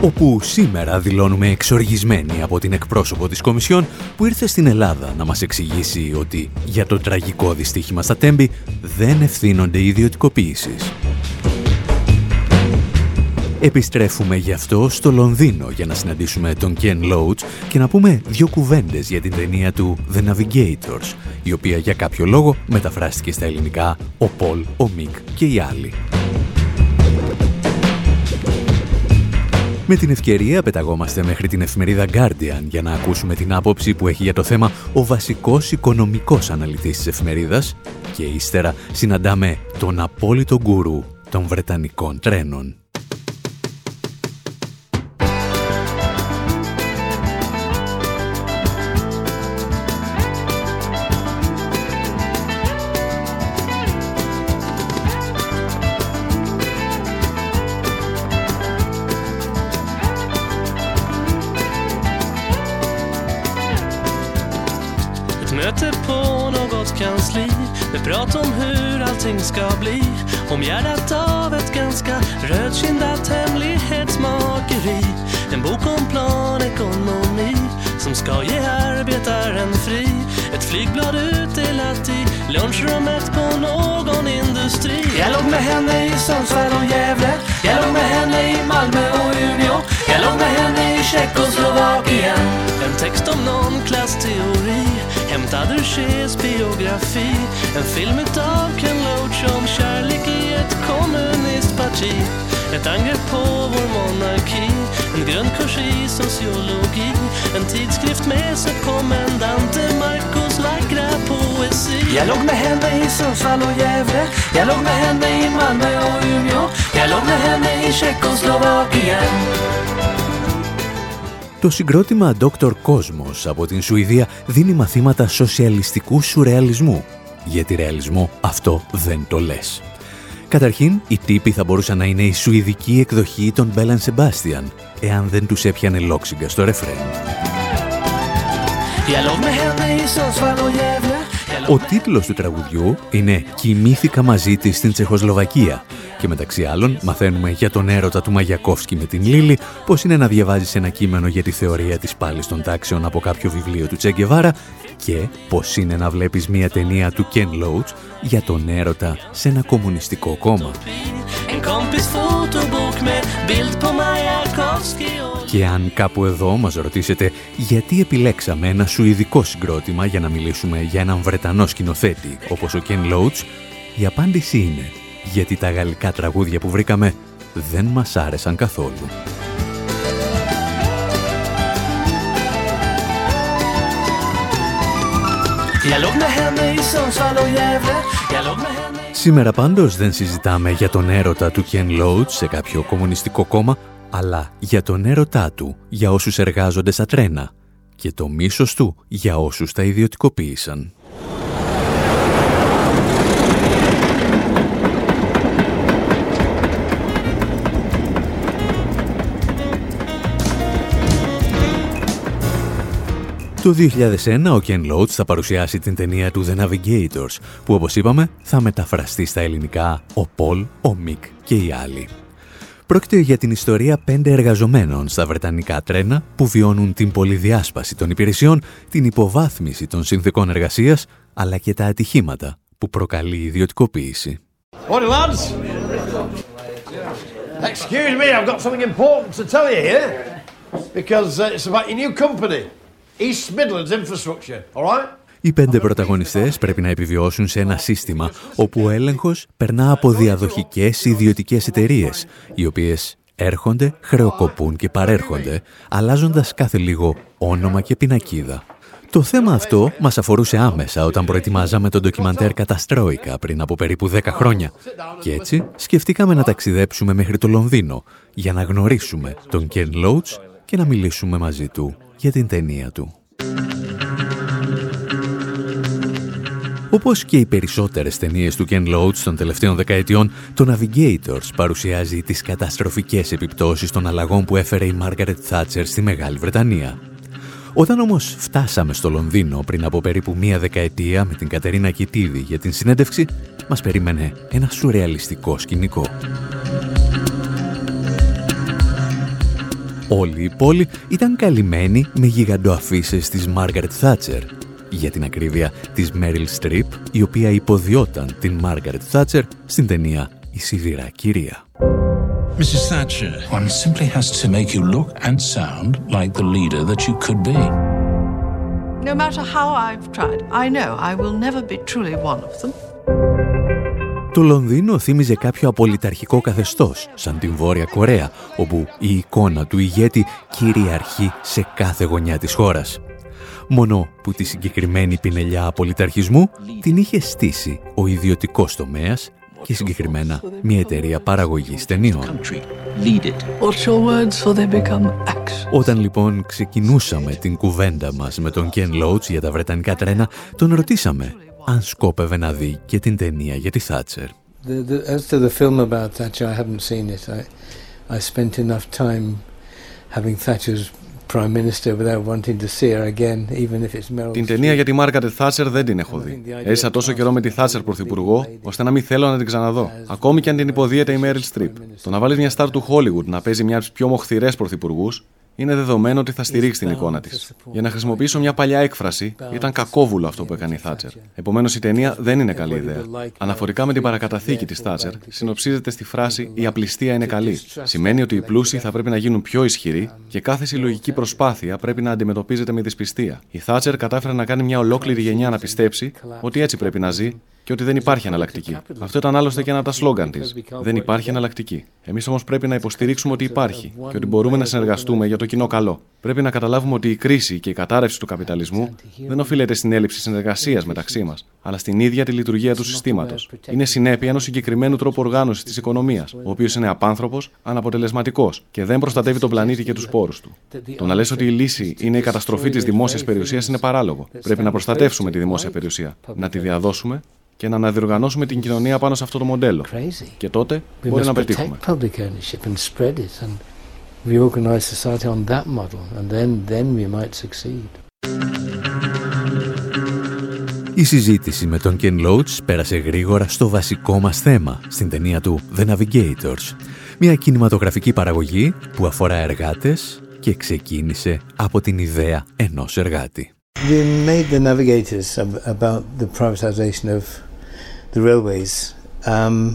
Όπου σήμερα δηλώνουμε εξοργισμένοι από την εκπρόσωπο της Κομισιόν που ήρθε στην Ελλάδα να μας εξηγήσει ότι για το τραγικό δυστύχημα στα Τέμπη δεν ευθύνονται ιδιωτικοποίησεις. Επιστρέφουμε γι' αυτό στο Λονδίνο για να συναντήσουμε τον Ken Loach και να πούμε δύο κουβέντες για την ταινία του The Navigators, η οποία για κάποιο λόγο μεταφράστηκε στα ελληνικά ο Πολ, ο Μικ και οι άλλοι. Με την ευκαιρία πεταγόμαστε μέχρι την εφημερίδα Guardian για να ακούσουμε την άποψη που έχει για το θέμα ο βασικός οικονομικός αναλυτής της εφημερίδας και ύστερα συναντάμε τον απόλυτο γκουρού των Βρετανικών τρένων. Möte på något kansli med prat om hur allting ska bli. omgärdat av ett ganska rödkindat hemlighetsmakeri. En bok om planekonomi som ska ge arbetaren fri. Ett flygblad utdelat i lunchrummet på någon industri. Jag låg med henne i Sundsvall och Gävle. Jag låg med henne i Malmö och Umeå. Jag låg med henne i Tjeckoslovakien. En text om någon klassteori hämtad ur Ches biografi. En film utav Ken Loach om kärlek i ett kommunistparti. Ett angrepp på vår monarki. En grundkurs i sociologi. En tidskrift med subkommendante Marcos vackra poesi. Jag låg med henne i Sundsvall och Gävle. Jag låg med henne i Malmö och Umeå. Jag låg med henne i Tjeckoslovakien. Το συγκρότημα Dr. Cosmos από την Σουηδία δίνει μαθήματα σοσιαλιστικού σουρεαλισμού. Γιατί ρεαλισμό αυτό δεν το λες. Καταρχήν, οι τύποι θα μπορούσαν να είναι η σουηδική εκδοχή των Μπέλαν Σεμπάστιαν, εάν δεν τους έπιανε λόξιγκα στο ρεφρέν. Ο τίτλος του τραγουδιού είναι «Κοιμήθηκα μαζί της στην Τσεχοσλοβακία» και μεταξύ άλλων μαθαίνουμε για τον έρωτα του Μαγιακόφσκι με την Λίλη, πώς είναι να διαβάζεις ένα κείμενο για τη θεωρία της πάλης των τάξεων από κάποιο βιβλίο του Τσέγκεβάρα και πώς είναι να βλέπεις μια ταινία του Ken Loach για τον έρωτα σε ένα κομμουνιστικό κόμμα. Και αν κάπου εδώ μας ρωτήσετε γιατί επιλέξαμε ένα σουηδικό συγκρότημα για να μιλήσουμε για έναν Βρετανό σκηνοθέτη όπως ο Ken Loach, η απάντηση είναι γιατί τα γαλλικά τραγούδια που βρήκαμε δεν μας άρεσαν καθόλου. Σήμερα πάντως δεν συζητάμε για τον έρωτα του Ken Loach σε κάποιο κομμουνιστικό κόμμα, αλλά για τον έρωτά του για όσους εργάζονται στα τρένα και το μίσος του για όσους τα ιδιωτικοποίησαν. Το 2001 ο Ken Loach θα παρουσιάσει την ταινία του The Navigators, που όπως είπαμε θα μεταφραστεί στα ελληνικά ο Πολ, ο Μικ και οι άλλοι. Πρόκειται για την ιστορία πέντε εργαζομένων στα βρετανικά τρένα που βιώνουν την πολυδιάσπαση των υπηρεσιών, την υποβάθμιση των συνθήκων εργασίας, αλλά και τα ατυχήματα που προκαλεί η ιδιωτικοποίηση. Excuse me, I've got something important to tell you here. Because uh, it's about your new company. East Midlands Infrastructure, all right? Οι πέντε πρωταγωνιστές πρέπει να επιβιώσουν σε ένα σύστημα όπου ο έλεγχος περνά από διαδοχικές ιδιωτικές εταιρείες, οι οποίες έρχονται, χρεοκοπούν και παρέρχονται, αλλάζοντας κάθε λίγο όνομα και πινακίδα. Το θέμα αυτό μας αφορούσε άμεσα όταν προετοιμάζαμε τον ντοκιμαντέρ Καταστρόικα πριν από περίπου 10 χρόνια. Και έτσι σκεφτήκαμε να ταξιδέψουμε μέχρι το Λονδίνο για να γνωρίσουμε τον Κεν Λόουτς και να μιλήσουμε μαζί του για την ταινία του. Όπως και οι περισσότερες ταινίες του Ken Loach των τελευταίων δεκαετιών, το Navigators παρουσιάζει τις καταστροφικές επιπτώσεις των αλλαγών που έφερε η Margaret Thatcher στη Μεγάλη Βρετανία. Όταν όμως φτάσαμε στο Λονδίνο πριν από περίπου μία δεκαετία με την Κατερίνα Κιτίδη για την συνέντευξη, μας περίμενε ένα σουρεαλιστικό σκηνικό. Όλη η πόλη ήταν καλυμμένη με γιγαντοαφίσες της Μάργαρετ Θάτσερ. Για την ακρίβεια της Μέριλ Στριπ, η οποία υποδιόταν την Μάργαρετ Θάτσερ στην ταινία «Η Σιδηρά Κυρία». Mrs. Thatcher, one simply has to make you look and sound like the leader that you could be. No matter how I've tried, I know I will never be truly one of them. Το Λονδίνο θύμιζε κάποιο απολυταρχικό καθεστώς, σαν την Βόρεια Κορέα, όπου η εικόνα του ηγέτη κυριαρχεί σε κάθε γωνιά της χώρας. Μόνο που τη συγκεκριμένη πινελιά απολυταρχισμού την είχε στήσει ο ιδιωτικός τομέας και συγκεκριμένα μια εταιρεία παραγωγής ταινιών. Όταν λοιπόν ξεκινούσαμε την κουβέντα μας με τον Ken Loach για τα Βρετανικά τρένα, τον ρωτήσαμε αν σκόπευε να δει και την ταινία για τη Θάτσερ. As to the film about Thatcher, I haven't seen it. I, I spent enough time having Thatcher's Prime Minister without wanting to see her again, even if it's Meryl Την ταινία για τη Μάρκαρετ Θάτσερ δεν την έχω δει. Έζησα τόσο καιρό με τη Θάτσερ πρωθυπουργό, ώστε να μην θέλω να την ξαναδώ. Ακόμη και αν την υποδίεται η Μέριλ Στριπ. Το να βάλεις μια στάρ του Hollywood να παίζει μια από τι πιο μοχθηρές πρωθυπουργούς είναι δεδομένο ότι θα στηρίξει την εικόνα της. Για να χρησιμοποιήσω μια παλιά έκφραση, ήταν κακόβουλο αυτό που έκανε η Θάτσερ. Επομένως, η ταινία δεν είναι καλή ιδέα. Αναφορικά με την παρακαταθήκη της Θάτσερ, συνοψίζεται στη φράση Η απληστία είναι καλή. Σημαίνει ότι οι πλούσιοι θα πρέπει να γίνουν πιο ισχυροί και κάθε συλλογική προσπάθεια πρέπει να αντιμετωπίζεται με δυσπιστία. Η Θάτσερ κατάφερε να κάνει μια ολόκληρη γενιά να πιστέψει ότι έτσι πρέπει να ζει και ότι δεν υπάρχει εναλλακτική. Αυτό ήταν άλλωστε και ένα από τα σλόγκαν της. Δεν υπάρχει εναλλακτική. Εμείς όμως πρέπει να υποστηρίξουμε ότι υπάρχει και ότι μπορούμε να συνεργαστούμε για το κοινό καλό. Πρέπει να καταλάβουμε ότι η κρίση και η κατάρρευση του καπιταλισμού δεν οφείλεται στην έλλειψη συνεργασίας μεταξύ μας, αλλά στην ίδια τη λειτουργία του συστήματος. Είναι συνέπεια ενός συγκεκριμένου τρόπου οργάνωσης της οικονομίας, ο οποίος είναι απάνθρωπος, αναποτελεσματικός και δεν προστατεύει τον πλανήτη και τους πόρους του. Το να λες ότι η λύση είναι η καταστροφή της δημόσιας περιουσίας είναι παράλογο. Πρέπει να προστατεύσουμε τη δημόσια περιουσία, να τη διαδώσουμε και να αναδιοργανώσουμε την κοινωνία πάνω σε αυτό το μοντέλο. Και τότε μπορεί να πετύχουμε. Η συζήτηση με τον Ken Loach πέρασε γρήγορα στο βασικό μας θέμα, στην ταινία του The Navigators. Μια κινηματογραφική παραγωγή που αφορά εργάτες και ξεκίνησε από την ιδέα ενός εργάτη. We made the Navigators about the privatization of Um,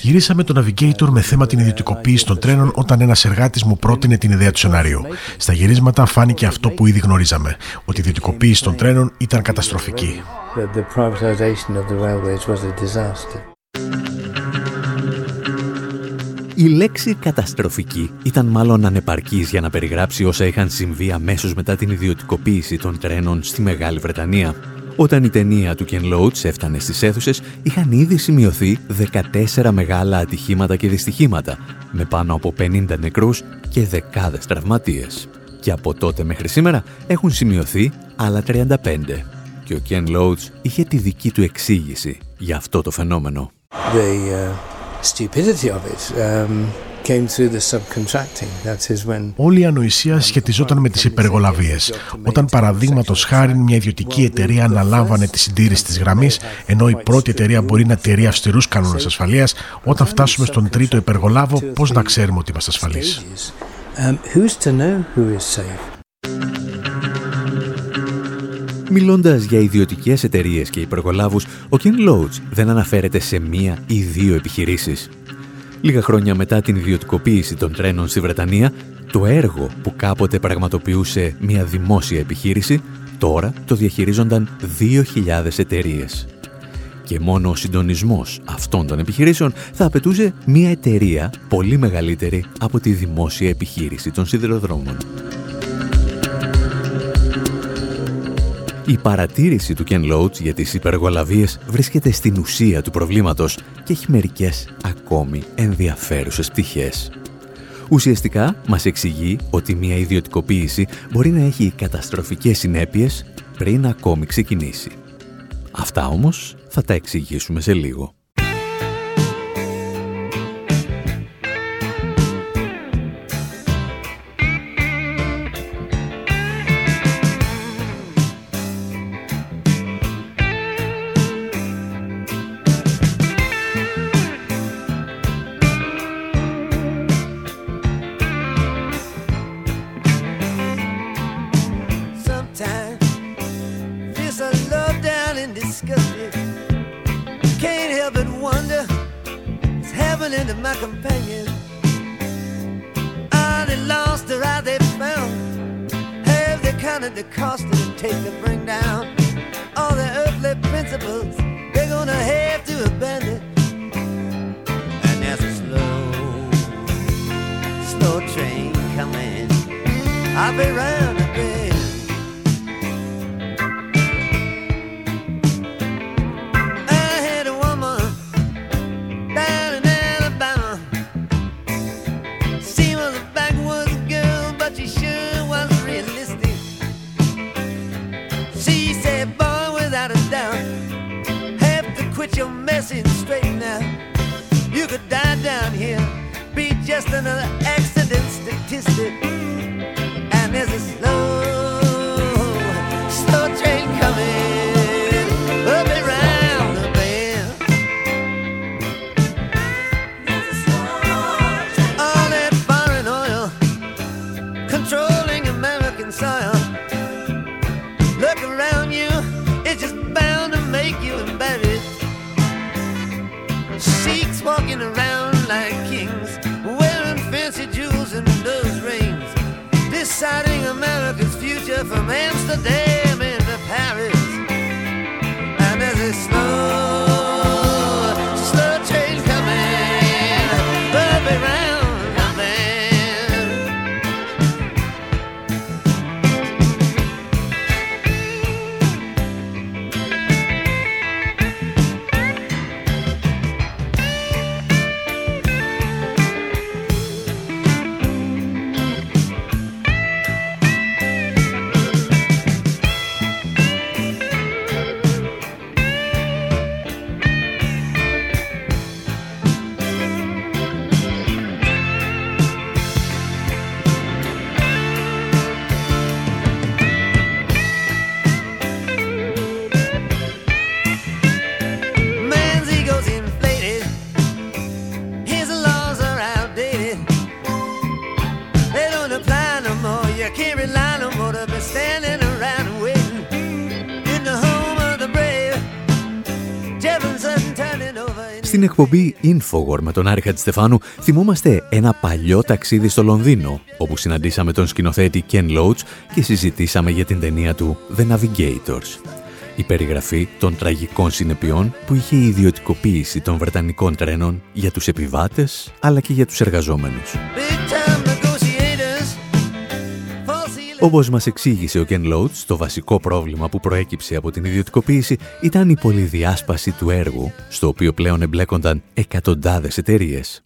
Γυρίσαμε το Navigator με θέμα την ιδιωτικοποίηση των τρένων όταν ένας εργάτης μου πρότεινε την ιδέα του σενάριου. Στα γυρίσματα φάνηκε αυτό που ήδη γνωρίζαμε, ότι η ιδιωτικοποίηση των τρένων ήταν καταστροφική. Η λέξη καταστροφική ήταν μάλλον ανεπαρκής για να περιγράψει όσα είχαν συμβεί αμέσως μετά την ιδιωτικοποίηση των τρένων στη Μεγάλη Βρετανία. Όταν η ταινία του Ken Loach έφτανε στις αίθουσες, είχαν ήδη σημειωθεί 14 μεγάλα ατυχήματα και δυστυχήματα, με πάνω από 50 νεκρούς και δεκάδες τραυματίες. Και από τότε μέχρι σήμερα έχουν σημειωθεί άλλα 35. Και ο Ken Loach είχε τη δική του εξήγηση για αυτό το φαινόμενο. The, uh, stupidity of it. Um... Όλη η ανοησία σχετιζόταν με τις υπεργολαβίες. Όταν παραδείγματος χάρη μια ιδιωτική εταιρεία αναλάμβανε τη συντήρηση της γραμμής, ενώ η πρώτη εταιρεία μπορεί να τηρεί αυστηρούς κανόνες ασφαλείας, όταν φτάσουμε στον τρίτο υπεργολάβο, πώς να ξέρουμε ότι είμαστε ασφαλείς; Μιλώντας για ιδιωτικές εταιρείες και υπεργολάβους, ο King Loach δεν αναφέρεται σε μία ή δύο επιχειρήσεις. Λίγα χρόνια μετά την ιδιωτικοποίηση των τρένων στη Βρετανία, το έργο που κάποτε πραγματοποιούσε μια δημόσια επιχείρηση, τώρα το διαχειρίζονταν 2.000 εταιρείες. Και μόνο ο συντονισμός αυτών των επιχειρήσεων θα απαιτούσε μια εταιρεία πολύ μεγαλύτερη από τη δημόσια επιχείρηση των σιδηροδρόμων. Η παρατήρηση του Ken Loach για τις υπεργολαβίες βρίσκεται στην ουσία του προβλήματος και έχει μερικές ακόμη ενδιαφέρουσες πτυχές. Ουσιαστικά μας εξηγεί ότι μια ιδιωτικοποίηση μπορεί να έχει καταστροφικές συνέπειες πριν ακόμη ξεκινήσει. Αυτά όμως θα τα εξηγήσουμε σε λίγο. Εκπομπή Infowar με τον Άρη Χατζηστεφάνου θυμόμαστε ένα παλιό ταξίδι στο Λονδίνο, όπου συναντήσαμε τον σκηνοθέτη Ken Loach και συζητήσαμε για την ταινία του The Navigators. Η περιγραφή των τραγικών συνεπειών που είχε η ιδιωτικοποίηση των Βρετανικών τρένων για τους επιβάτες αλλά και για τους εργαζόμενους. Όπως μας εξήγησε ο Ken Loach, το βασικό πρόβλημα που προέκυψε από την ιδιωτικοποίηση ήταν η πολυδιάσπαση του έργου, στο οποίο πλέον εμπλέκονταν εκατοντάδες εταιρείες.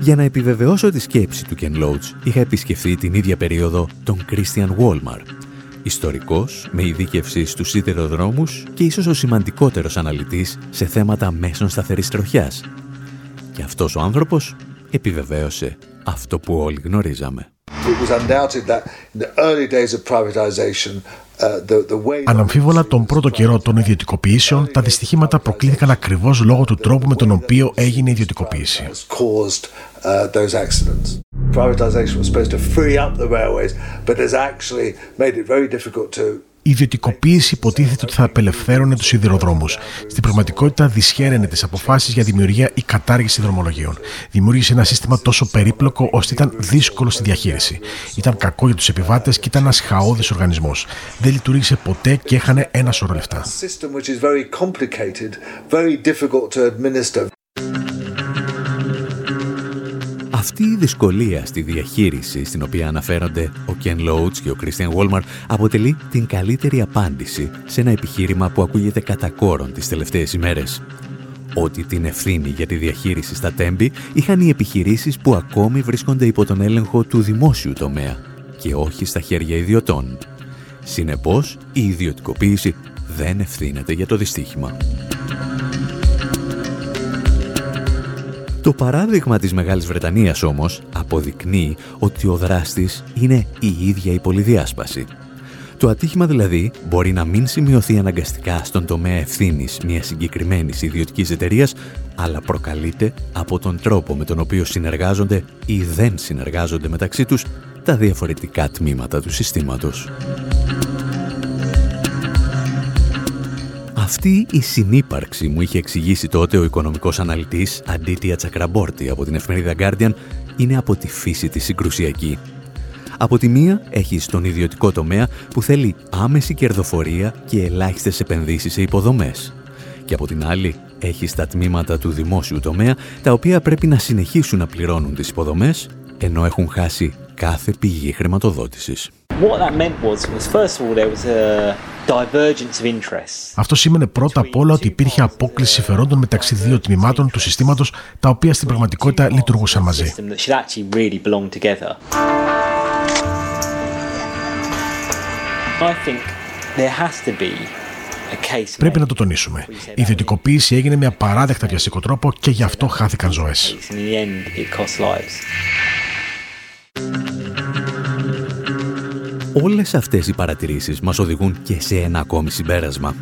Για να επιβεβαιώσω τη σκέψη του Ken Loach, είχα επισκεφθεί την ίδια περίοδο τον Christian Walmart, ιστορικός με ειδίκευση στους σιδηροδρόμους και ίσως ο σημαντικότερος αναλυτής σε θέματα μέσων σταθερής τροχιάς. Και αυτός ο άνθρωπος επιβεβαίωσε αυτό που όλοι γνωρίζαμε. Αναμφίβολα τον πρώτο καιρό των ιδιωτικοποιήσεων τα δυστυχήματα προκλήθηκαν ακριβώς λόγω του τρόπου με τον οποίο έγινε η ιδιωτικοποίηση. Privatization was supposed to free up the railways, but has actually made it very difficult to η ιδιωτικοποίηση υποτίθεται ότι θα απελευθέρωνε τους σιδηροδρόμους. Στην πραγματικότητα, δυσχέραινε τις αποφάσεις για δημιουργία ή κατάργηση δρομολογίων. Δημιούργησε ένα σύστημα τόσο περίπλοκο ώστε ήταν δύσκολο στη διαχείριση. Ήταν κακό για τους επιβάτες και ήταν ένας χαόδης οργανισμός. Δεν λειτουργήσε ποτέ και έχανε ένα σωρό λεφτά. Αυτή η δυσκολία στη διαχείριση στην οποία αναφέρονται ο Ken Loach και ο Christian Walmart αποτελεί την καλύτερη απάντηση σε ένα επιχείρημα που ακούγεται κατά κόρον τις τελευταίες ημέρες. Ότι την ευθύνη για τη διαχείριση στα τέμπη είχαν οι επιχειρήσεις που ακόμη βρίσκονται υπό τον έλεγχο του δημόσιου τομέα και όχι στα χέρια ιδιωτών. Συνεπώς, η ιδιωτικοποίηση δεν ευθύνεται για το δυστύχημα. Το παράδειγμα της Μεγάλης Βρετανίας όμως αποδεικνύει ότι ο δράστης είναι η ίδια η πολυδιάσπαση. Το ατύχημα δηλαδή μπορεί να μην σημειωθεί αναγκαστικά στον τομέα ευθύνης μιας συγκεκριμένης ιδιωτικής εταιρείας, αλλά προκαλείται από τον τρόπο με τον οποίο συνεργάζονται ή δεν συνεργάζονται μεταξύ τους τα διαφορετικά τμήματα του συστήματος. Αυτή η συνύπαρξη μου είχε εξηγήσει τότε ο οικονομικός αναλυτής Αντίτια Τσακραμπόρτη από την εφημερίδα Guardian είναι από τη φύση της συγκρουσιακή. Από τη μία έχει τον ιδιωτικό τομέα που θέλει άμεση κερδοφορία και ελάχιστες επενδύσεις σε υποδομές. Και από την άλλη έχει τα τμήματα του δημόσιου τομέα τα οποία πρέπει να συνεχίσουν να πληρώνουν τις υποδομές ενώ έχουν χάσει κάθε πηγή χρηματοδότησης. Αυτό σήμαινε πρώτα απ' όλα ότι υπήρχε απόκληση συμφερόντων μεταξύ δύο τμήματων του συστήματος τα οποία στην πραγματικότητα λειτουργούσαν μαζί. Πρέπει να το τονίσουμε. Η ιδιωτικοποίηση έγινε με απαράδεκτα βιαστικό τρόπο και γι' αυτό χάθηκαν ζωές. Όλες αυτές οι παρατηρήσεις μας οδηγούν και σε ένα ακόμη συμπέρασμα.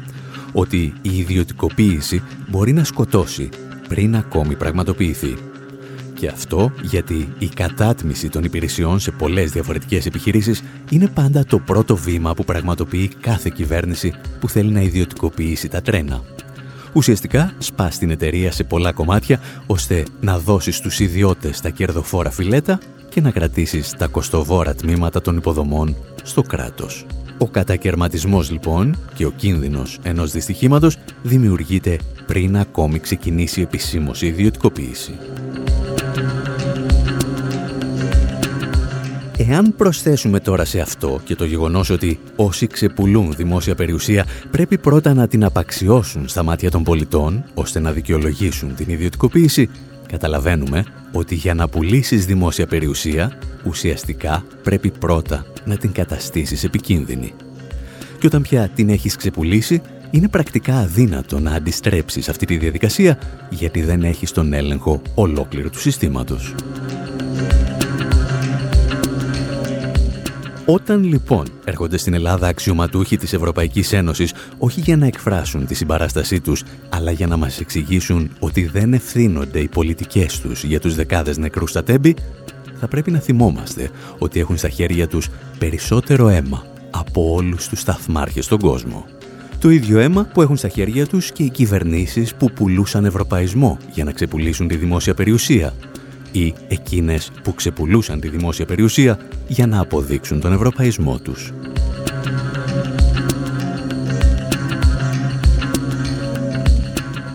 Ότι η ιδιωτικοποίηση μπορεί να σκοτώσει πριν ακόμη πραγματοποιηθεί. Και αυτό γιατί η κατάτμιση των υπηρεσιών σε πολλές διαφορετικές επιχειρήσεις είναι πάντα το πρώτο βήμα που πραγματοποιεί κάθε κυβέρνηση που θέλει να ιδιωτικοποιήσει τα τρένα. Ουσιαστικά σπάς την εταιρεία σε πολλά κομμάτια ώστε να δώσεις στους ιδιώτες τα κερδοφόρα φιλέτα και να κρατήσεις τα κοστοβόρα τμήματα των υποδομών στο κράτος. Ο κατακαιρματισμός λοιπόν και ο κίνδυνος ενός δυστυχήματος δημιουργείται πριν ακόμη ξεκινήσει επισήμως η ιδιωτικοποίηση. Εάν προσθέσουμε τώρα σε αυτό και το γεγονός ότι όσοι ξεπουλούν δημόσια περιουσία πρέπει πρώτα να την απαξιώσουν στα μάτια των πολιτών ώστε να δικαιολογήσουν την ιδιωτικοποίηση, καταλαβαίνουμε ότι για να πουλήσεις δημόσια περιουσία ουσιαστικά πρέπει πρώτα να την καταστήσεις επικίνδυνη. Και όταν πια την έχεις ξεπουλήσει, είναι πρακτικά αδύνατο να αντιστρέψεις αυτή τη διαδικασία γιατί δεν έχεις τον έλεγχο ολόκληρου του συστήματος. Όταν λοιπόν έρχονται στην Ελλάδα αξιωματούχοι της Ευρωπαϊκής Ένωσης όχι για να εκφράσουν τη συμπαράστασή τους, αλλά για να μας εξηγήσουν ότι δεν ευθύνονται οι πολιτικές τους για τους δεκάδες νεκρούς στα τέμπη, θα πρέπει να θυμόμαστε ότι έχουν στα χέρια τους περισσότερο αίμα από όλους τους σταθμάρχες στον κόσμο. Το ίδιο αίμα που έχουν στα χέρια τους και οι κυβερνήσεις που πουλούσαν ευρωπαϊσμό για να ξεπουλήσουν τη δημόσια περιουσία ή εκείνες που ξεπουλούσαν τη δημόσια περιουσία για να αποδείξουν τον ευρωπαϊσμό τους.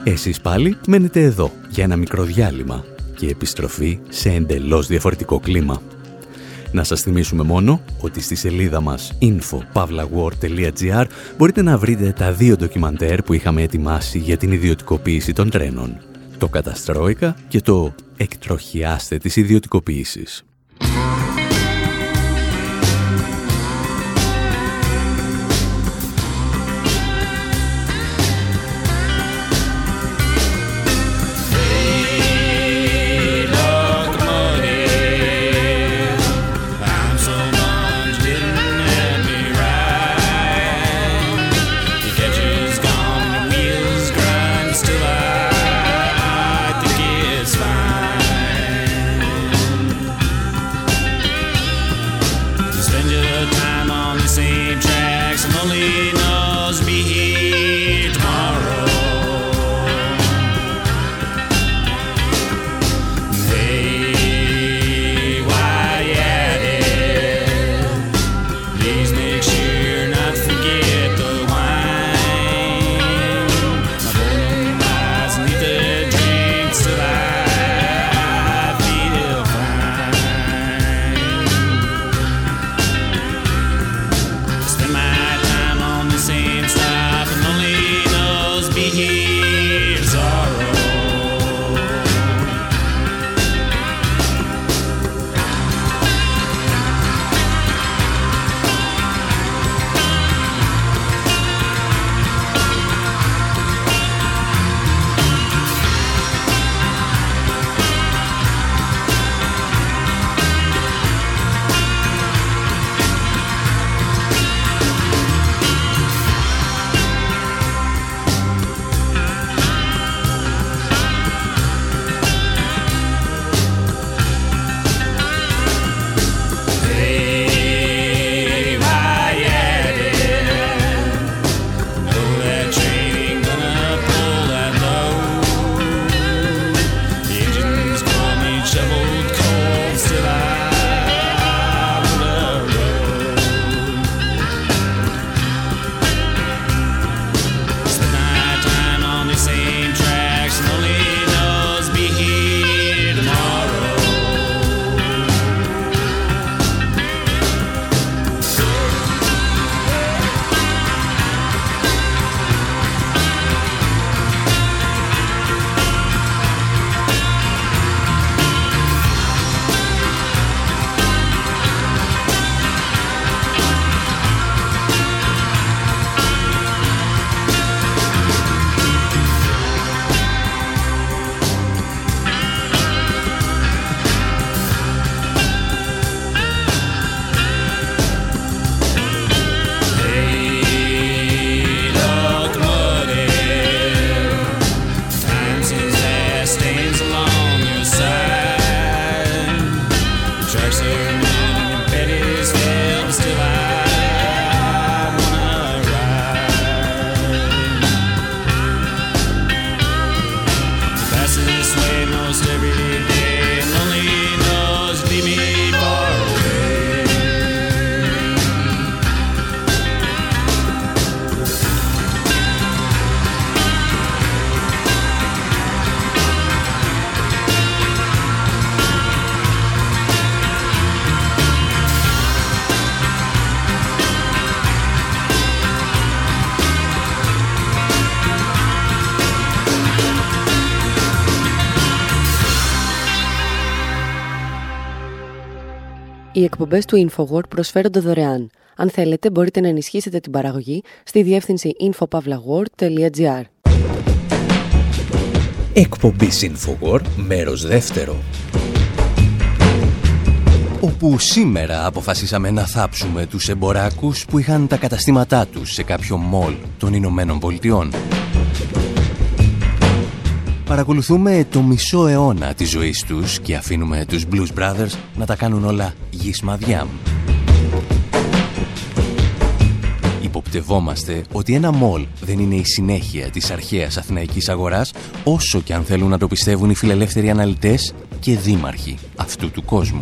Εσείς πάλι μένετε εδώ για ένα μικρό διάλειμμα και επιστροφή σε εντελώς διαφορετικό κλίμα. Να σας θυμίσουμε μόνο ότι στη σελίδα μας info.pavlawar.gr μπορείτε να βρείτε τα δύο ντοκιμαντέρ που είχαμε ετοιμάσει για την ιδιωτικοποίηση των τρένων. Το Καταστρόικα και το «Εκτροχιάστε τις ιδιωτικοποίησεις». Οι εκπομπές του InfoWord προσφέρονται δωρεάν. Αν θέλετε, μπορείτε να ενισχύσετε την παραγωγή στη διεύθυνση infopavlagor.gr. Εκπομπής InfoWord, μέρος δεύτερο. Όπου σήμερα αποφασίσαμε να θάψουμε τους εμποράκους που είχαν τα καταστήματά τους σε κάποιο μόλ των Ηνωμένων Πολιτειών. Παρακολουθούμε το μισό αιώνα της ζωής τους και αφήνουμε τους Blues Brothers να τα κάνουν όλα γης μαδιάμ. Υποπτευόμαστε ότι ένα μόλ δεν είναι η συνέχεια της αρχαίας αθηναϊκής αγοράς όσο και αν θέλουν να το πιστεύουν οι φιλελεύθεροι αναλυτές και δήμαρχοι αυτού του κόσμου.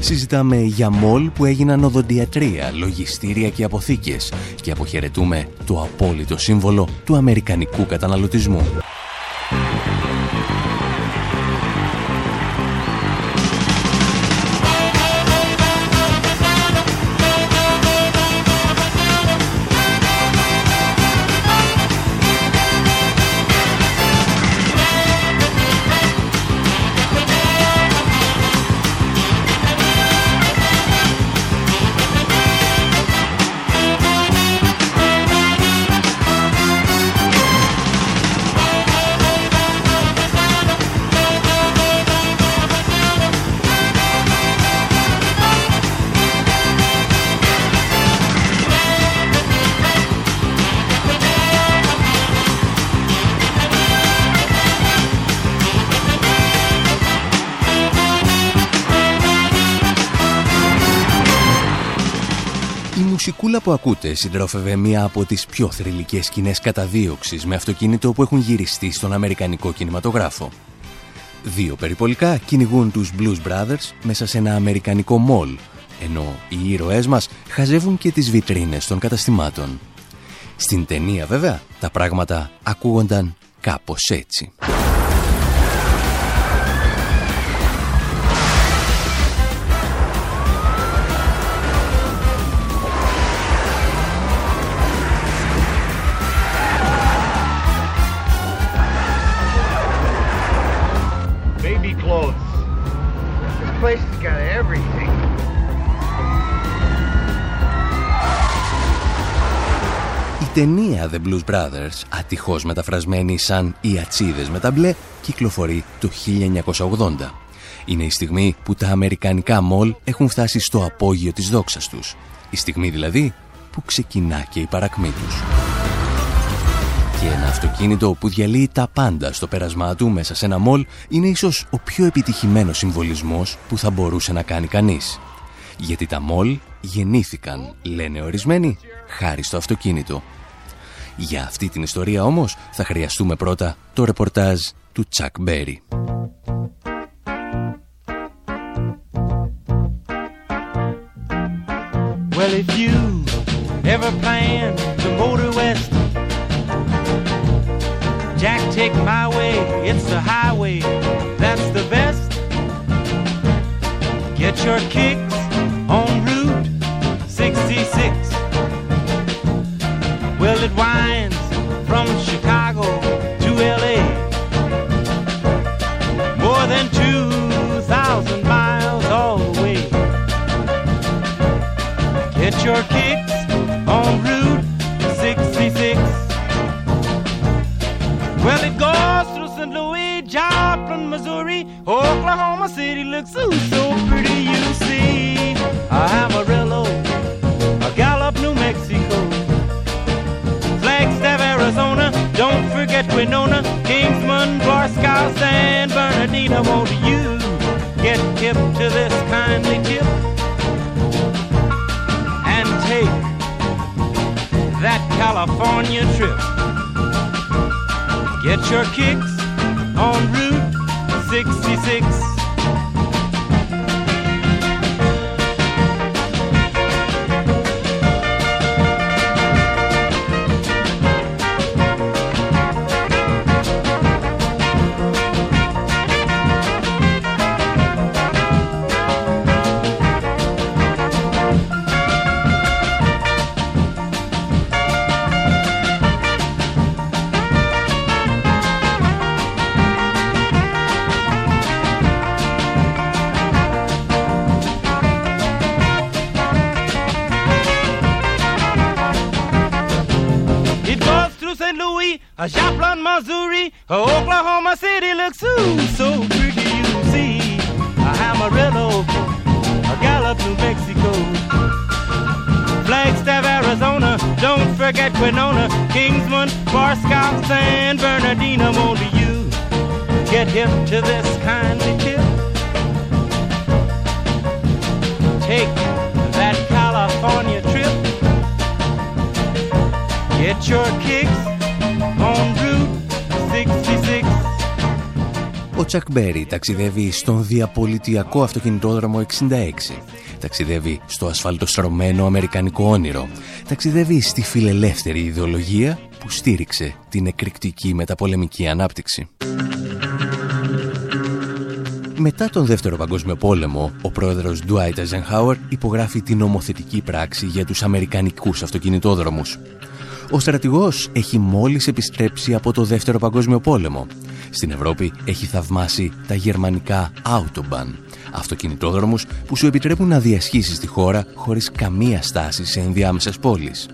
Συζητάμε για μόλ που έγιναν οδοντιατρία, λογιστήρια και αποθήκες και αποχαιρετούμε το απόλυτο σύμβολο του αμερικανικού καταναλωτισμού. Μουσικούλα που ακούτε συντρόφευε μία από τις πιο θρηλυκές σκηνές καταδίωξης με αυτοκίνητο που έχουν γυριστεί στον Αμερικανικό κινηματογράφο. Δύο περιπολικά κυνηγούν τους Blues Brothers μέσα σε ένα Αμερικανικό μόλ, ενώ οι ήρωές μας χαζεύουν και τις βιτρίνες των καταστημάτων. Στην ταινία βέβαια τα πράγματα ακούγονταν κάπως έτσι. Ταινία The Blues Brothers, ατυχώς μεταφρασμένη σαν «Οι ατσίδες με τα μπλε», κυκλοφορεί το 1980. Είναι η στιγμή που τα αμερικανικά μολ έχουν φτάσει στο απόγειο της δόξας τους. Η στιγμή δηλαδή που ξεκινά και η παρακμή τους. Και ένα αυτοκίνητο που διαλύει τα πάντα στο πέρασμά του μέσα σε ένα μολ είναι ίσως ο πιο επιτυχημένος συμβολισμός που θα μπορούσε να κάνει κανείς. Γιατί τα μολ γεννήθηκαν, λένε ορισμένοι, χάρη στο αυτοκίνητο. Για αυτή την ιστορία όμως θα χρειαστούμε πρώτα το ρεπορτάζ του Τσακ Μπέρι. Well, if you ever plan to motor west, Jack, take my way, it's the highway, that's the best. Get your kicks on Route 66. Well, it winds from Chicago to LA. More than 2,000 miles all the way. Get your kicks on Route 66. Well, it goes through St. Louis, Joplin, Missouri, Oklahoma City looks so, Winona, Kingsman, Barstow, San Bernardino. Won't you get hip to this kindly tip and take that California trip? Get your kicks on Route 66. Tennessee, a Joplin, Missouri, a Oklahoma City looks ooh, so pretty you see. A Amarillo, a Gallup, New Mexico. Flagstaff, Arizona, don't forget Winona, Kingsman, Barskow, San Bernardino, won't you get hip to this kindly tip? Take Get your kicks on Route 66. Ο Τσακ Μπέρι ταξιδεύει στον διαπολιτιακό αυτοκινητόδρομο 66. Ταξιδεύει στο ασφαλτοστρωμένο αμερικανικό όνειρο. Ταξιδεύει στη φιλελεύθερη ιδεολογία που στήριξε την εκρηκτική μεταπολεμική ανάπτυξη. Μετά τον Δεύτερο Παγκόσμιο Πόλεμο, ο πρόεδρος Dwight Eisenhower υπογράφει την νομοθετική πράξη για τους Αμερικανικούς αυτοκινητόδρομους. Ο στρατηγός έχει μόλις επιστρέψει από το Δεύτερο Παγκόσμιο Πόλεμο. Στην Ευρώπη έχει θαυμάσει τα γερμανικά Autobahn, αυτοκινητόδρομους που σου επιτρέπουν να διασχίσεις τη χώρα χωρίς καμία στάση σε ενδιάμεσες πόλεις.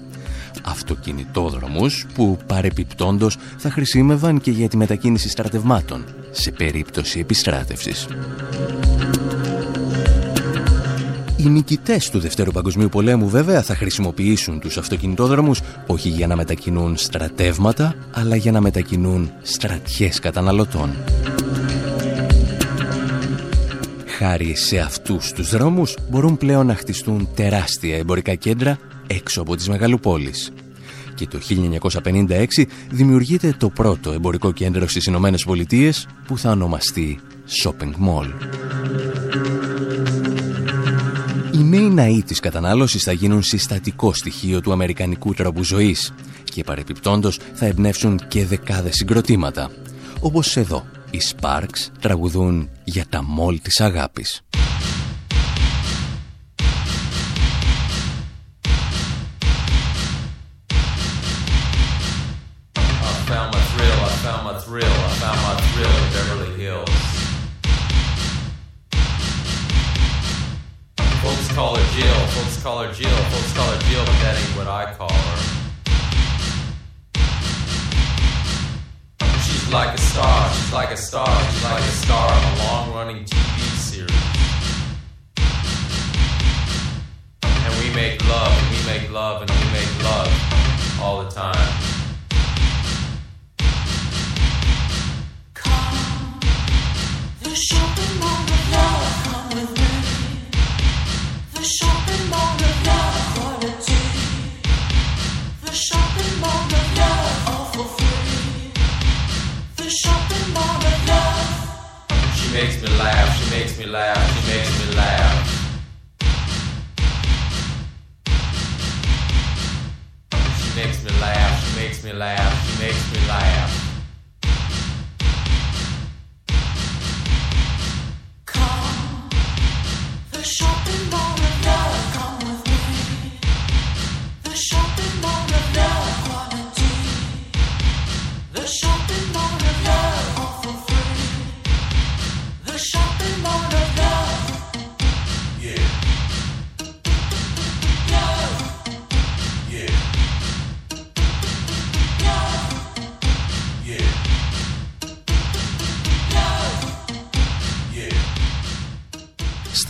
Αυτοκινητόδρομους που παρεπιπτόντος θα χρησιμεύαν και για τη μετακίνηση στρατευμάτων σε περίπτωση επιστράτευσης. Οι νικητές του Δευτέρου Παγκοσμίου Πολέμου βέβαια θα χρησιμοποιήσουν τους αυτοκινητόδρομους όχι για να μετακινούν στρατεύματα, αλλά για να μετακινούν στρατιές καταναλωτών. Χάρη σε αυτούς τους δρόμους μπορούν πλέον να χτιστούν τεράστια εμπορικά κέντρα έξω από τις μεγαλοπόλεις. Και το 1956 δημιουργείται το πρώτο εμπορικό κέντρο στις Ηνωμένες Πολιτείες που θα ονομαστεί Shopping Mall. Οι νέοι ναοί της κατανάλωσης θα γίνουν συστατικό στοιχείο του αμερικανικού τρόπου ζωής και παρεπιπτόντος θα εμπνεύσουν και δεκάδες συγκροτήματα. Όπως εδώ, οι Sparks τραγουδούν για τα μόλ της αγάπης. Jill. Folks call her Jill. Folks call her Jill, but that ain't what I call her. She's like a star. She's like a star. She's like a star of a long-running TV series. And we make love, and we make love, and we make love all the time.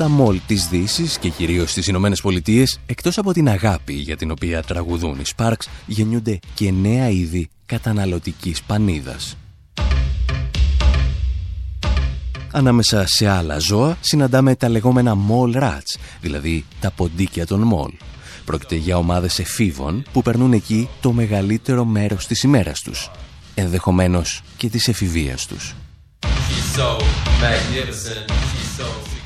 Στα μόλ της Δύσης και κυρίως στις Ηνωμένες Πολιτείες, εκτός από την αγάπη για την οποία τραγουδούν οι Sparks, γεννιούνται και νέα είδη καταναλωτικής πανίδας. Ανάμεσα σε άλλα ζώα συναντάμε τα λεγόμενα mall rats, δηλαδή τα ποντίκια των mall. Πρόκειται για ομάδες εφήβων που περνούν εκεί το μεγαλύτερο μέρος της ημέρας τους, ενδεχομένως και της εφηβείας τους.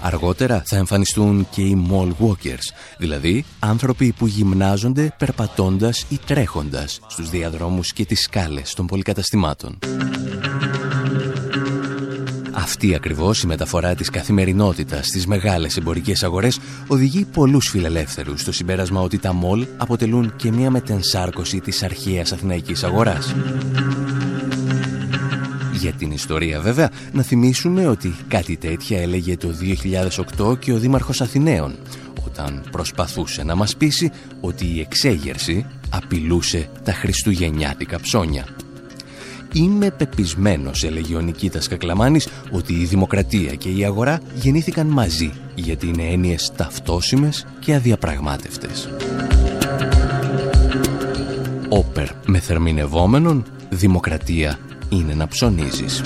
Αργότερα θα εμφανιστούν και οι mall walkers, δηλαδή άνθρωποι που γυμνάζονται περπατώντας ή τρέχοντας στους διαδρόμους και τις σκάλες των πολυκαταστημάτων. Αυτή ακριβώς η μεταφορά της καθημερινότητας στις μεγάλες εμπορικές αγορές οδηγεί πολλούς φιλελεύθερους στο συμπέρασμα ότι τα μολ αποτελούν και μια μετενσάρκωση της αρχαίας αθηναϊκής αγοράς. Για την ιστορία βέβαια, να θυμίσουμε ότι κάτι τέτοια έλεγε το 2008 και ο Δήμαρχος Αθηναίων, όταν προσπαθούσε να μας πείσει ότι η εξέγερση απειλούσε τα χριστουγεννιάτικα ψώνια. Είμαι πεπισμένος, έλεγε ο Νικήτας Κακλαμάνης, ότι η δημοκρατία και η αγορά γεννήθηκαν μαζί, γιατί είναι έννοιες ταυτόσιμες και αδιαπραγμάτευτες. Όπερ με θερμινευόμενον, δημοκρατία είναι να ψωνίζεις.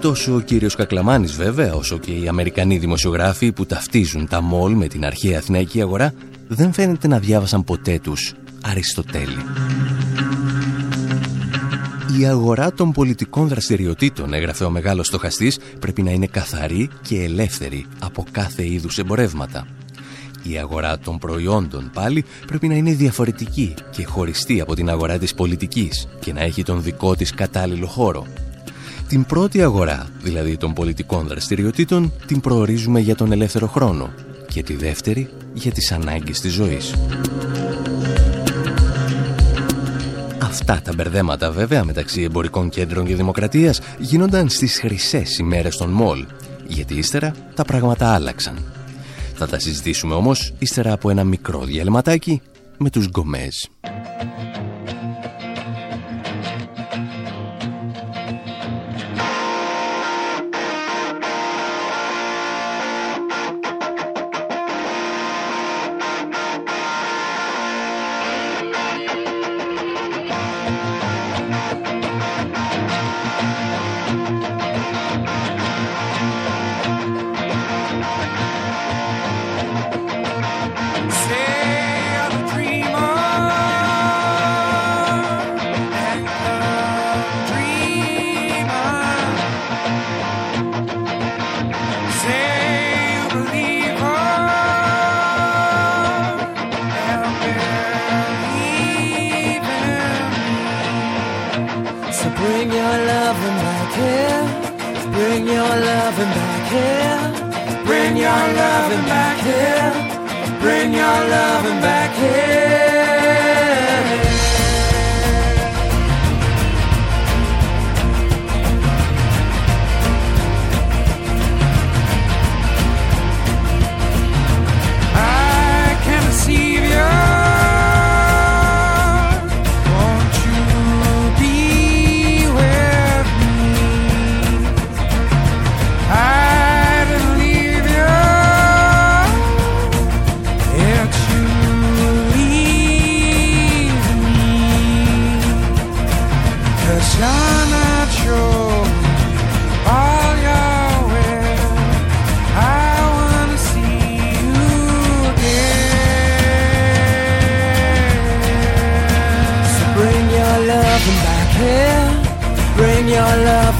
Τόσο ο κύριος Κακλαμάνης βέβαια, όσο και οι Αμερικανοί δημοσιογράφοι που ταυτίζουν τα μόλ με την αρχαία αθηναϊκή αγορά, δεν φαίνεται να διάβασαν ποτέ τους Αριστοτέλη. Η αγορά των πολιτικών δραστηριοτήτων, έγραφε ο μεγάλος στοχαστής, πρέπει να είναι καθαρή και ελεύθερη από κάθε είδους εμπορεύματα. Η αγορά των προϊόντων πάλι πρέπει να είναι διαφορετική και χωριστή από την αγορά της πολιτικής και να έχει τον δικό της κατάλληλο χώρο. Την πρώτη αγορά, δηλαδή των πολιτικών δραστηριοτήτων, την προορίζουμε για τον ελεύθερο χρόνο και τη δεύτερη για τις ανάγκες της ζωής. Αυτά τα μπερδέματα βέβαια μεταξύ εμπορικών κέντρων και δημοκρατίας γίνονταν στις χρυσές ημέρες των μόλ, γιατί ύστερα τα πράγματα άλλαξαν. Θα τα συζητήσουμε όμως ύστερα από ένα μικρό διαλυματάκι με τους γκομέζ. Loving back here. Bring your loving back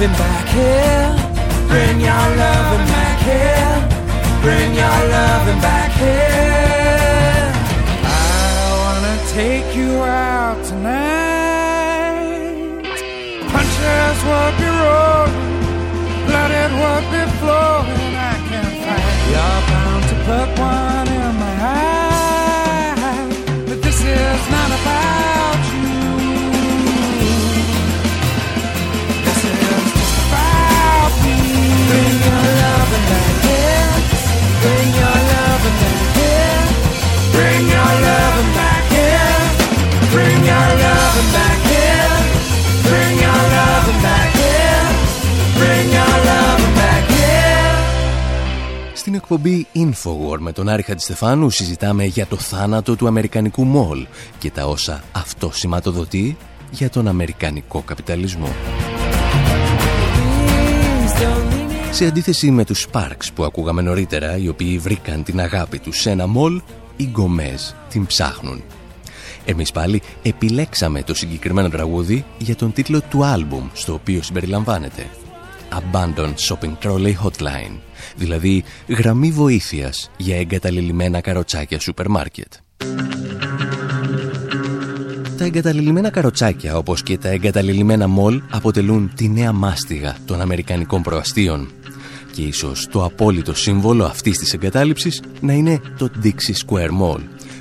here. Bring your loving back here. Bring your loving back here. I wanna take you out tonight. Punches would be rolling, blooded would be flowing. I can't fight. You're bound to put one in my eye, but this is not about εκπομπή Infowar με τον Άρη Χατζηστεφάνου συζητάμε για το θάνατο του Αμερικανικού μόλ και τα όσα αυτό σηματοδοτεί για τον Αμερικανικό καπιταλισμό. Σε αντίθεση με τους Sparks που ακούγαμε νωρίτερα, οι οποίοι βρήκαν την αγάπη τους σε ένα μολ, οι Γκομέζ την ψάχνουν. Εμείς πάλι επιλέξαμε το συγκεκριμένο τραγούδι για τον τίτλο του άλμπουμ στο οποίο συμπεριλαμβάνεται. Abandoned Shopping Trolley Hotline, δηλαδή γραμμή βοήθειας για εγκαταλελειμμένα καροτσάκια σούπερ μάρκετ. Τα εγκαταλελειμμένα καροτσάκια όπως και τα εγκαταλελειμμένα μολ αποτελούν τη νέα μάστιγα των Αμερικανικών προαστίων και ίσως το απόλυτο σύμβολο αυτής της εγκατάλειψης να είναι το Dixie Square Mall,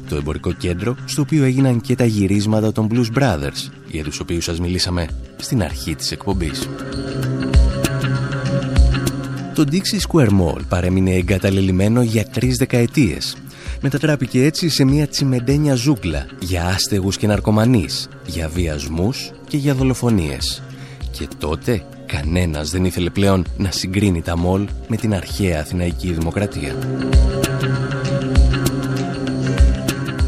το εμπορικό κέντρο στο οποίο έγιναν και τα γυρίσματα των Blues Brothers, για τους οποίους σας μιλήσαμε στην αρχή της εκπομπής. Το Dixie Square Mall παρέμεινε εγκαταλελειμμένο για τρεις δεκαετίες μετατράπηκε έτσι σε μια τσιμεντένια ζούγκλα για άστεγους και ναρκωμανείς, για βιασμούς και για δολοφονίες. Και τότε κανένας δεν ήθελε πλέον να συγκρίνει τα μόλ με την αρχαία Αθηναϊκή Δημοκρατία.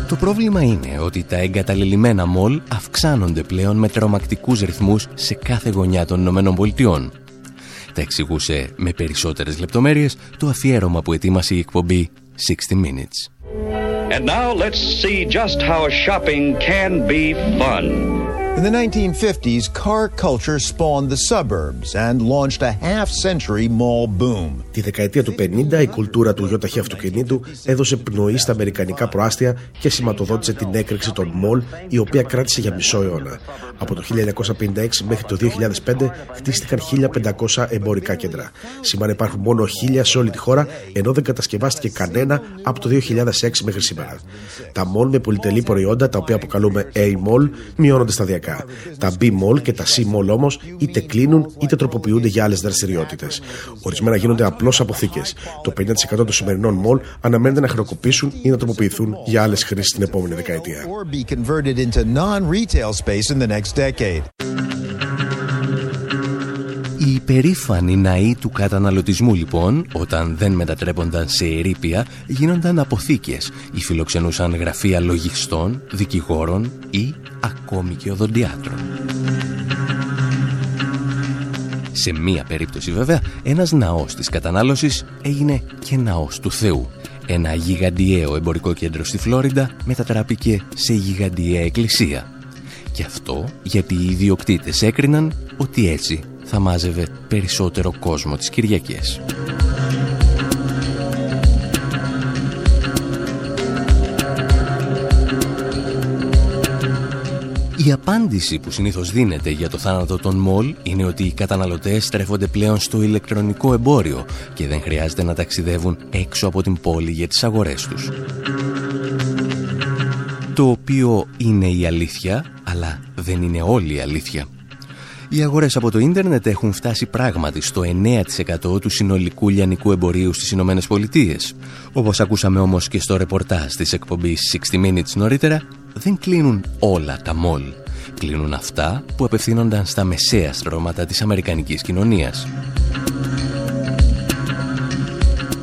Το πρόβλημα είναι ότι τα εγκαταλελειμμένα μόλ αυξάνονται πλέον με τρομακτικούς ρυθμούς σε κάθε γωνιά των Ηνωμένων Πολιτειών. Τα εξηγούσε με περισσότερες λεπτομέρειες το αφιέρωμα που ετοίμασε η εκπομπή 60 Minutes. And now let's see just how shopping can be fun. In the 1950s, car culture spawned the suburbs and launched a half-century mall boom. Τη δεκαετία του 50 η κουλτούρα του γιοταχή αυτοκινήτου έδωσε πνοή στα αμερικανικά προάστια και σηματοδότησε την έκρηξη των μολ, η οποία κράτησε για μισό αιώνα. Από το 1956 μέχρι το 2005 χτίστηκαν 1500 εμπορικά κέντρα. Σήμερα υπάρχουν μόνο 1000 σε όλη τη χώρα, ενώ δεν κατασκευάστηκε κανένα από το 2006 μέχρι σήμερα. Τα μολ με πολυτελή προϊόντα, τα οποία αποκαλούμε A-mall, μειώνονται σταδιακά. Τα B-mall και τα C-mall όμως είτε κλείνουν είτε τροποποιούνται για άλλες δραστηριότητες. Ορισμένα γίνονται απλώς αποθήκες. Το 50% των σημερινών μολ αναμένεται να χρεοκοπήσουν ή να τροποποιηθούν για άλλες χρήσεις την επόμενη δεκαετία. Οι υπερήφανοι ναοί του καταναλωτισμού λοιπόν, όταν δεν μετατρέπονταν σε ερήπια, γίνονταν αποθήκες ή φιλοξενούσαν γραφεία λογιστών, δικηγόρων ή ακόμη και οδοντιάτρων. Σε μία περίπτωση βέβαια, ένας ναός της κατανάλωσης έγινε και ναός του Θεού. Ένα γιγαντιαίο εμπορικό κέντρο στη Φλόριντα μετατράπηκε σε γιγαντιαία εκκλησία. Και αυτό γιατί οι ιδιοκτήτες έκριναν ότι έτσι θα μάζευε περισσότερο κόσμο τις Κυριακές. Η απάντηση που συνήθως δίνεται για το θάνατο των μολ είναι ότι οι καταναλωτές στρέφονται πλέον στο ηλεκτρονικό εμπόριο και δεν χρειάζεται να ταξιδεύουν έξω από την πόλη για τις αγορές τους. Το οποίο είναι η αλήθεια, αλλά δεν είναι όλη η αλήθεια. Οι αγορές από το ίντερνετ έχουν φτάσει πράγματι στο 9% του συνολικού λιανικού εμπορίου στις Ηνωμένες Πολιτείες. Όπως ακούσαμε όμως και στο ρεπορτάζ της εκπομπής 60 Minutes νωρίτερα, δεν κλείνουν όλα τα μόλ. Κλείνουν αυτά που απευθύνονταν στα μεσαία στρώματα της Αμερικανικής κοινωνίας.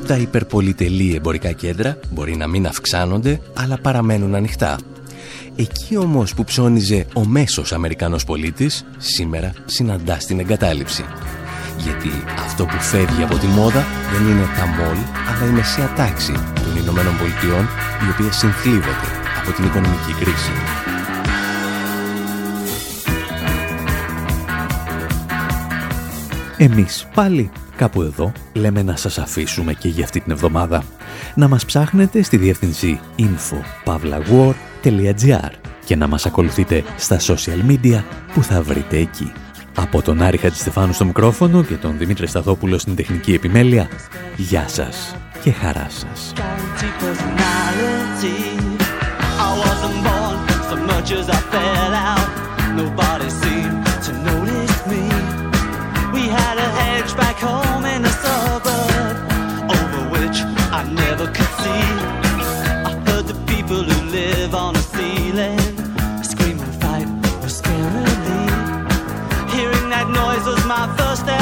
Τα υπερπολιτελή εμπορικά κέντρα μπορεί να μην αυξάνονται, αλλά παραμένουν ανοιχτά. Εκεί όμως που ψώνιζε ο μέσος Αμερικανός πολίτης, σήμερα συναντά την εγκατάλειψη. Γιατί αυτό που φεύγει από τη μόδα δεν είναι τα μόλ, αλλά η μεσαία τάξη των Ηνωμένων Πολιτειών, η οποία συνθλίβεται από την οικονομική κρίση. Εμείς πάλι κάπου εδώ λέμε να σας αφήσουμε και για αυτή την εβδομάδα. Να μας ψάχνετε στη διεύθυνση info.pavlawar.gr και να μας ακολουθείτε στα social media που θα βρείτε εκεί. Από τον Άρη Χατζηστεφάνου στο μικρόφωνο και τον Δημήτρη Σταθόπουλο στην τεχνική επιμέλεια, γεια σας και χαρά σας. ever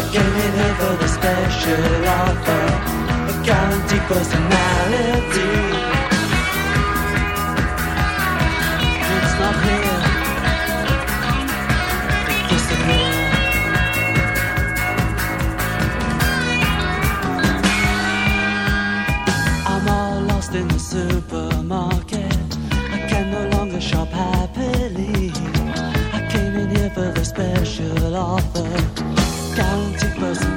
Again in for the special offer, a guaranteed personality. Counting blessings.